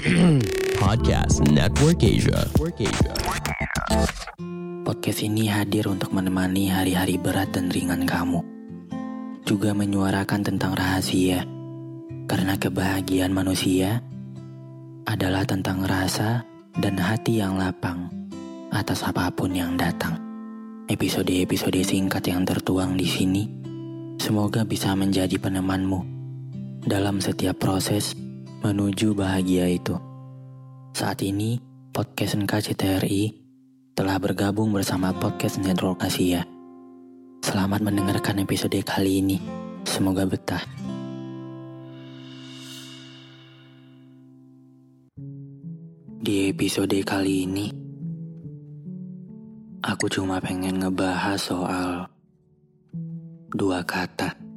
Podcast Network Asia. Podcast ini hadir untuk menemani hari-hari berat dan ringan kamu. Juga menyuarakan tentang rahasia. Karena kebahagiaan manusia adalah tentang rasa dan hati yang lapang atas apa pun yang datang. Episode-episode singkat yang tertuang di sini semoga bisa menjadi penemanmu dalam setiap proses menuju bahagia itu. Saat ini, podcast NKCTRI telah bergabung bersama podcast Network Asia. Selamat mendengarkan episode kali ini. Semoga betah. Di episode kali ini, aku cuma pengen ngebahas soal dua kata.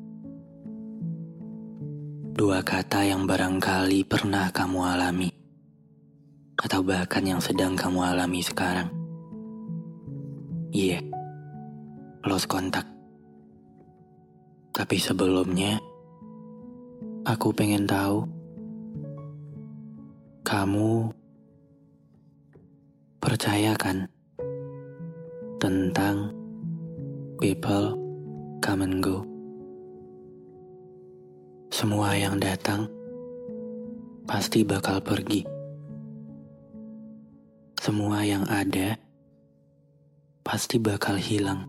Dua kata yang barangkali pernah kamu alami, atau bahkan yang sedang kamu alami sekarang. Iya, yeah, lost kontak. Tapi sebelumnya, aku pengen tahu kamu percaya kan tentang people come and go. Semua yang datang pasti bakal pergi. Semua yang ada pasti bakal hilang.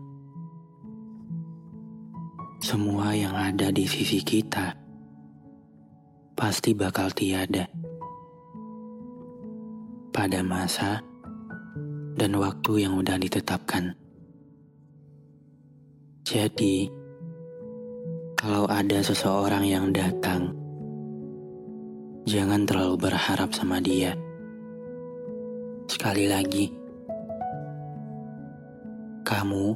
Semua yang ada di sisi kita pasti bakal tiada pada masa dan waktu yang udah ditetapkan. Jadi, kalau ada seseorang yang datang, jangan terlalu berharap sama dia. Sekali lagi, kamu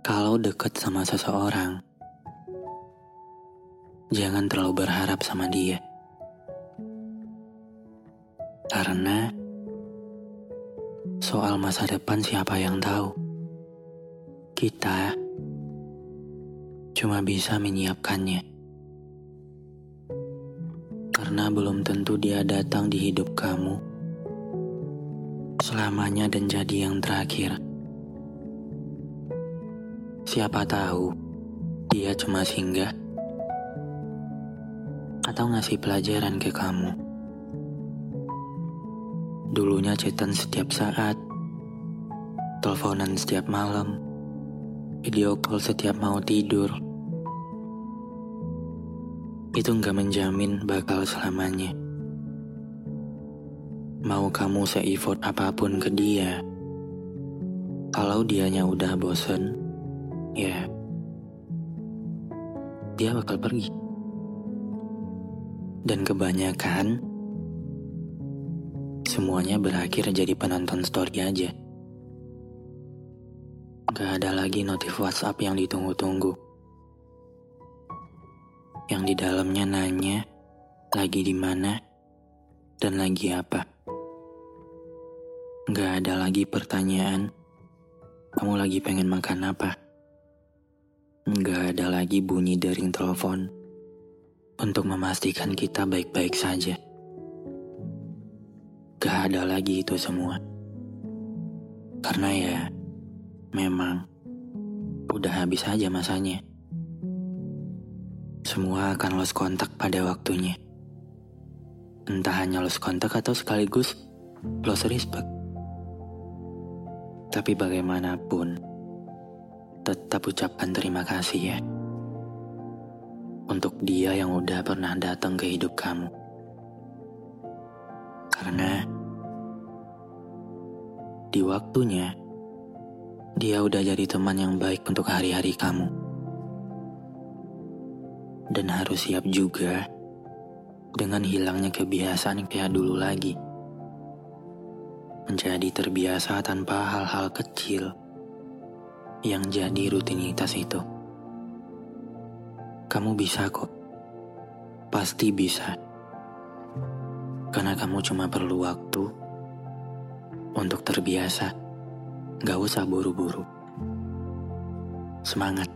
kalau deket sama seseorang, jangan terlalu berharap sama dia. Karena soal masa depan siapa yang tahu? Kita cuma bisa menyiapkannya. Karena belum tentu dia datang di hidup kamu selamanya dan jadi yang terakhir. Siapa tahu dia cuma singgah atau ngasih pelajaran ke kamu. Dulunya chatan setiap saat, teleponan setiap malam, video call setiap mau tidur. Itu nggak menjamin bakal selamanya. Mau kamu se-effort apa pun ke dia, kalau dianya udah bosen, ya dia bakal pergi. Dan kebanyakan semuanya berakhir jadi penonton story aja. Gak ada lagi notif WhatsApp yang ditunggu-tunggu. Yang di dalamnya nanya, lagi di mana, dan lagi apa. Gak ada lagi pertanyaan, kamu lagi pengen makan apa. Gak ada lagi bunyi dering telepon untuk memastikan kita baik-baik saja. Gak ada lagi itu semua. Karena ya, Memang udah habis aja masanya. Semua akan lost kontak pada waktunya. Entah hanya lost kontak atau sekaligus lost respect. Tapi bagaimanapun, tetap ucapkan terima kasih ya. Untuk dia yang udah pernah datang ke hidup kamu. Karena di waktunya, Dia udah jadi teman yang baik untuk hari-hari kamu. Dan harus siap juga dengan hilangnya kebiasaan kayak dulu lagi. Menjadi terbiasa tanpa hal-hal kecil yang jadi rutinitas itu. Kamu bisa kok. Pasti bisa. Karena kamu cuma perlu waktu untuk terbiasa. Gak usah buru-buru. Semangat.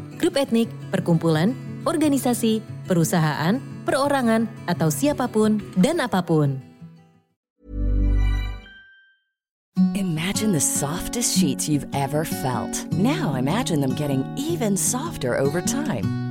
grup etnik, perkumpulan, organisasi, perusahaan, perorangan, atau siapa pun dan apa pun. Imagine the softest sheets you've ever felt. Now imagine them getting even softer over time.